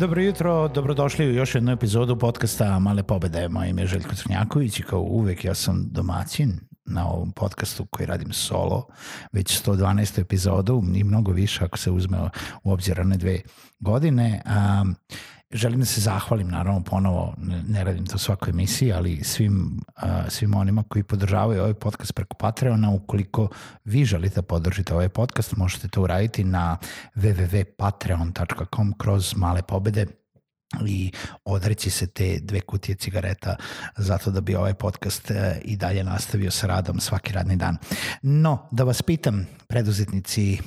Dobro jutro, dobrodošli u još jednu epizodu podcasta Male pobede. Moje ime je Željko Crnjaković i kao uvek ja sam domaćin na ovom podcastu koji radim solo, već 112. epizodu i mnogo više ako se uzme u obzir na dve godine. Um, Želim da se zahvalim, naravno, ponovo, ne, radim to svakoj emisiji, ali svim, uh, svim onima koji podržavaju ovaj podcast preko Patreona, ukoliko vi želite da podržite ovaj podcast, možete to uraditi na www.patreon.com kroz male pobede i odreći se te dve kutije cigareta zato da bi ovaj podcast e, i dalje nastavio sa radom svaki radni dan. No, da vas pitam, preduzetnici, e,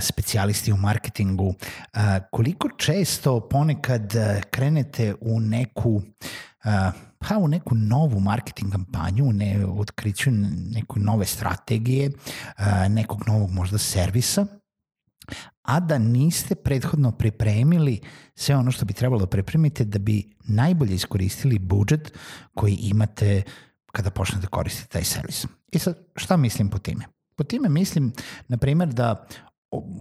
specijalisti u marketingu, e, koliko često ponekad krenete u neku pa u neku novu marketing kampanju, ne, otkriću neku nove strategije, nekog novog možda servisa, a da niste prethodno pripremili sve ono što bi trebalo da pripremite da bi najbolje iskoristili budžet koji imate kada počnete koristiti taj servis. I sad, šta mislim po time? Po time mislim, na primjer, da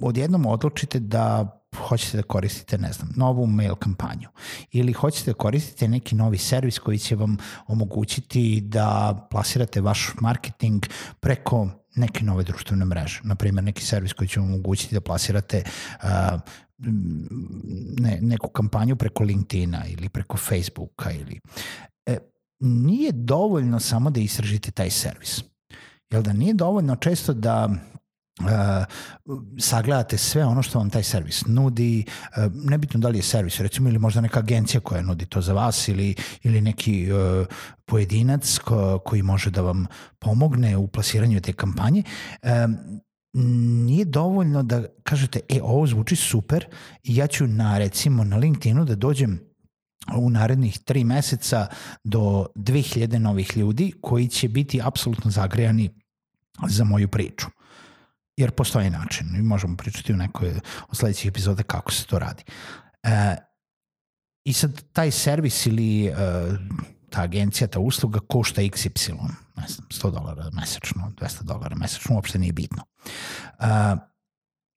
odjednom odlučite da hoćete da koristite, ne znam, novu mail kampanju ili hoćete da koristite neki novi servis koji će vam omogućiti da plasirate vaš marketing preko neke nove društvene mreže. Naprimjer, neki servis koji će vam omogućiti da plasirate uh, ne, neku kampanju preko LinkedIna ili preko Facebooka ili... E, nije dovoljno samo da istražite taj servis. Jel da nije dovoljno često da Uh, sagledate sve ono što vam taj servis nudi, uh, nebitno da li je servis, recimo ili možda neka agencija koja nudi to za vas ili, ili neki uh, pojedinac ko, koji može da vam pomogne u plasiranju te kampanje, uh, nije dovoljno da kažete, e, ovo zvuči super i ja ću na, recimo, na LinkedInu da dođem u narednih tri meseca do 2000 novih ljudi koji će biti apsolutno zagrejani za moju priču jer postoji način i možemo pričati u nekoj od sledećih epizoda kako se to radi. E, I sad taj servis ili e, ta agencija, ta usluga košta XY, ne znam, 100 dolara mesečno, 200 dolara mesečno, uopšte nije bitno. E,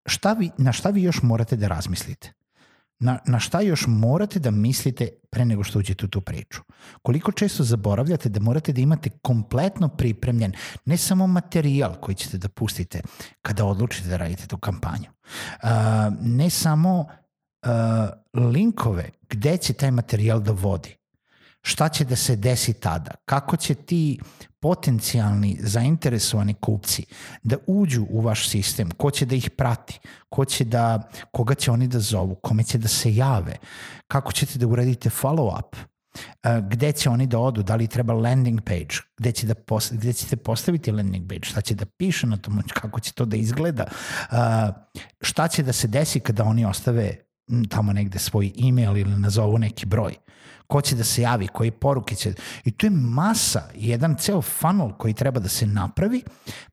šta vi, na šta vi još morate da razmislite? Na, na šta još morate da mislite pre nego što uđete u tu priču? Koliko često zaboravljate da morate da imate kompletno pripremljen ne samo materijal koji ćete da pustite kada odlučite da radite tu kampanju, uh, ne samo uh, linkove gde će taj materijal da vodi, šta će da se desi tada, kako će ti potencijalni zainteresovani kupci da uđu u vaš sistem, ko će da ih prati, ko će da, koga će oni da zovu, kome će da se jave, kako ćete da uradite follow-up, gde će oni da odu, da li treba landing page, gde, će da post, gde ćete postaviti landing page, šta će da piše na tom, kako će to da izgleda, šta će da se desi kada oni ostave tamo negde svoj email ili nazovu neki broj. Ko će da se javi, koje poruke će... I to je masa, jedan ceo funnel koji treba da se napravi.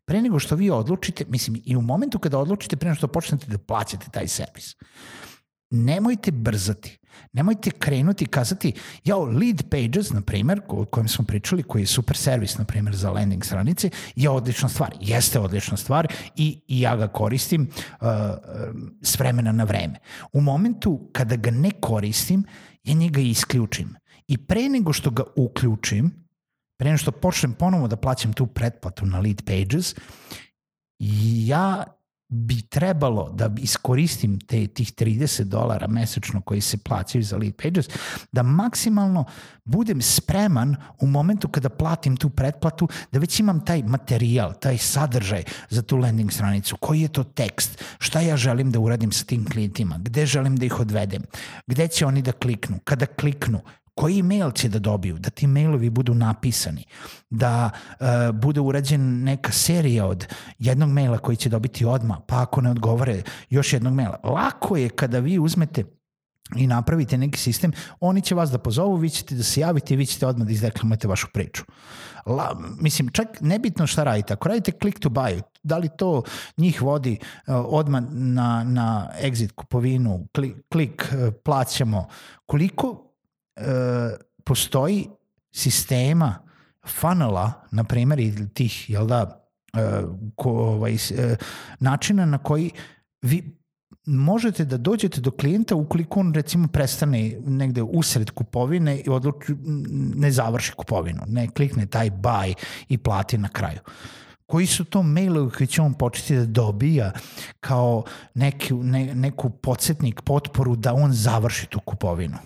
Pre nego što vi odlučite, mislim, i u momentu kada odlučite, pre nego što počnete da plaćate taj servis. Nemojte brzati. Nemojte krenuti i kazati, jao, lead pages, na primjer, o kojem smo pričali, koji je super servis, na primjer, za landing stranice, je odlična stvar. Jeste odlična stvar i, i ja ga koristim uh, s vremena na vreme. U momentu kada ga ne koristim, ja njega isključim. I pre nego što ga uključim, pre nego što počnem ponovo da plaćam tu pretplatu na lead pages, ja bi trebalo da iskoristim te, tih 30 dolara mesečno koji se plaćaju za lead pages, da maksimalno budem spreman u momentu kada platim tu pretplatu, da već imam taj materijal, taj sadržaj za tu landing stranicu, koji je to tekst, šta ja želim da uradim sa tim klijentima, gde želim da ih odvedem, gde će oni da kliknu, kada kliknu, koji mail će da dobiju, da ti mailovi budu napisani, da uh, bude urađen neka serija od jednog maila koji će dobiti odma, pa ako ne odgovore još jednog maila. Lako je kada vi uzmete i napravite neki sistem, oni će vas da pozovu, vi ćete da se javite i vi ćete odmah da izdeklamujete vašu priču. La, mislim, čak nebitno šta radite. Ako radite click to buy, da li to njih vodi uh, odmah na, na exit kupovinu, klik, klik uh, plaćamo, koliko e, postoji sistema funnela, na primjer, i tih, jel da, e, ko, ovaj, e, načina na koji vi možete da dođete do klijenta ukoliko on recimo prestane negde usred kupovine i odluči, ne završi kupovinu, ne klikne taj buy i plati na kraju. Koji su to mailovi koji će on početi da dobija kao neki, ne, neku podsjetnik, potporu da on završi tu kupovinu?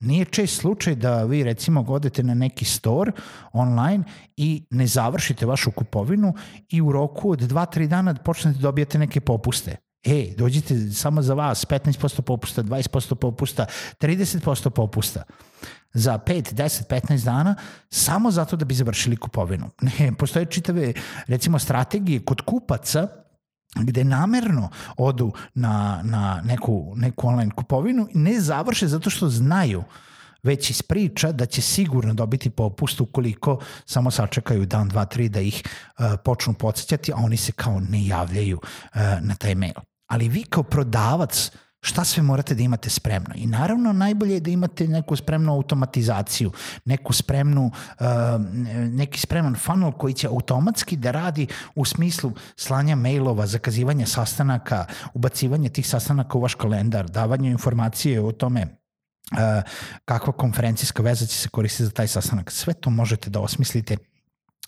Nije čest slučaj da vi recimo godete na neki store online i ne završite vašu kupovinu i u roku od 2-3 dana počnete da dobijate neke popuste. E, dođite samo za vas 15% popusta, 20% popusta, 30% popusta za 5, 10, 15 dana samo zato da bi završili kupovinu. Ne, postoje čitave recimo strategije kod kupaca gde namerno odu na, na neku, neku online kupovinu i ne završe zato što znaju već iz priča da će sigurno dobiti popust ukoliko samo sačekaju dan, dva, tri da ih uh, počnu podsjećati, a oni se kao ne javljaju uh, na taj mail. Ali vi kao prodavac uh, šta sve morate da imate spremno. I naravno najbolje je da imate neku spremnu automatizaciju, neku spremnu, uh, neki spreman funnel koji će automatski da radi u smislu slanja mailova, zakazivanja sastanaka, ubacivanja tih sastanaka u vaš kalendar, davanje informacije o tome uh, kakva konferencijska veza će se koristiti za taj sastanak. Sve to možete da osmislite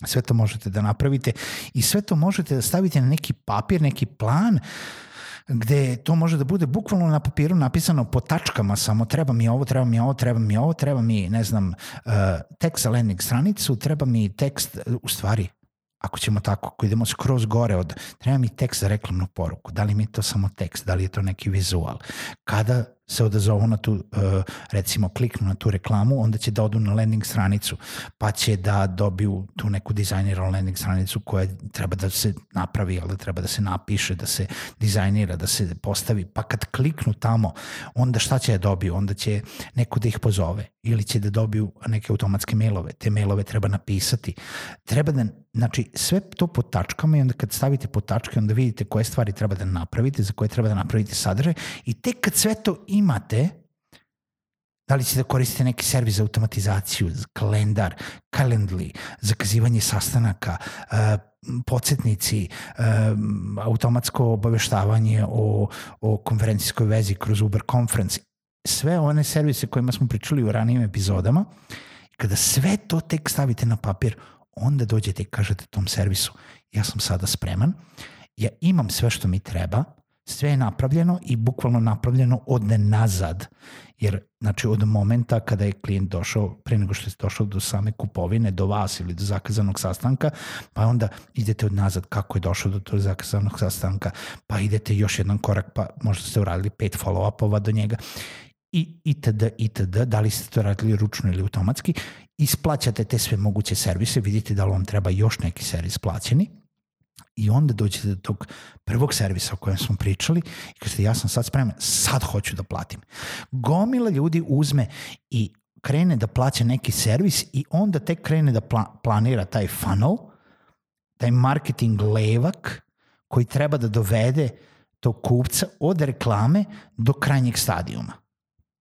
sve to možete da napravite i sve to možete da stavite na neki papir, neki plan uh, gde to može da bude bukvalno na papiru napisano po tačkama samo treba mi ovo, treba mi ovo, treba mi ovo, treba mi, ne znam, uh, tekst za landing stranicu, treba mi tekst, u stvari, ako ćemo tako, ako idemo skroz gore od, treba mi tekst za reklamnu poruku, da li mi to samo tekst, da li je to neki vizual, kada se odazovu na tu, uh, recimo kliknu na tu reklamu, onda će da odu na landing stranicu, pa će da dobiju tu neku dizajniranu landing stranicu koja treba da se napravi, ali da treba da se napiše, da se dizajnira, da se postavi, pa kad kliknu tamo, onda šta će da dobiju? Onda će neko da ih pozove ili će da dobiju neke automatske mailove. Te mailove treba napisati. Treba da, znači, sve to po tačkama i onda kad stavite po tačke, onda vidite koje stvari treba da napravite, za koje treba da napravite sadržaj i tek kad sve to imate, da li ćete da koristite neki servis za automatizaciju, kalendar, Calendly, zakazivanje sastanaka, uh, podsjetnici, um, automatsko obaveštavanje o, o konferencijskoj vezi kroz Uber Conference, sve one servise kojima smo pričali u ranijim epizodama, kada sve to tek stavite na papir, onda dođete i kažete tom servisu, ja sam sada spreman, ja imam sve što mi treba, sve je napravljeno i bukvalno napravljeno od nazad. Jer, znači, od momenta kada je klijent došao, pre nego što je došao do same kupovine, do vas ili do zakazanog sastanka, pa onda idete od nazad kako je došao do tog zakazanog sastanka, pa idete još jedan korak, pa možda ste uradili pet follow-upova do njega i itd. itd. Da li ste to radili ručno ili automatski, isplaćate te sve moguće servise, vidite da li vam treba još neki servis plaćeni i onda dođete do tog prvog servisa o kojem smo pričali i kažete ja sam sad spreman, sad hoću da platim. Gomila ljudi uzme i krene da plaća neki servis i onda tek krene da pla planira taj funnel, taj marketing levak koji treba da dovede tog kupca od reklame do krajnjeg stadijuma.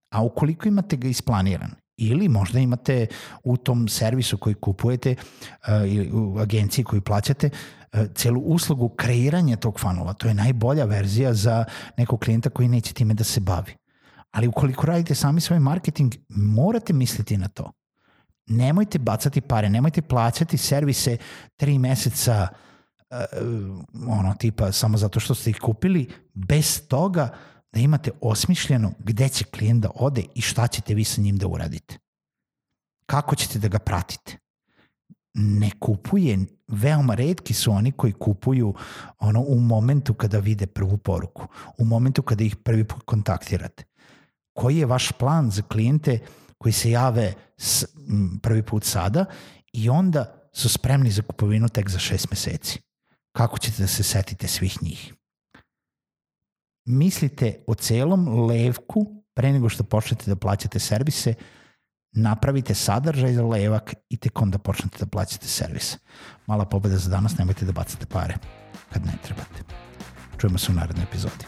A ukoliko imate ga isplaniran ili možda imate u tom servisu koji kupujete uh, ili u agenciji koju plaćate uh, celu uslugu kreiranja tog fanova. To je najbolja verzija za nekog klijenta koji neće time da se bavi. Ali ukoliko radite sami svoj marketing, morate misliti na to. Nemojte bacati pare, nemojte plaćati servise tri meseca ono tipa samo zato što ste ih kupili, bez toga da imate osmišljeno gde će klijent da ode i šta ćete vi sa njim da uradite. Kako ćete da ga pratite? Ne kupuje, veoma redki su oni koji kupuju ono u momentu kada vide prvu poruku, u momentu kada ih prvi put kontaktirate. Koji je vaš plan za klijente koji se jave s, m, prvi put sada i onda su spremni za kupovinu tek za šest meseci? Kako ćete da se setite svih njih? Mislite o celom levku pre nego što počnete da plaćate servise, napravite sadržaj za levak i tek onda počnete da plaćate servise. Mala pobeda za danas, nemojte da bacate pare kad ne trebate. Čujemo se u narednoj epizodi.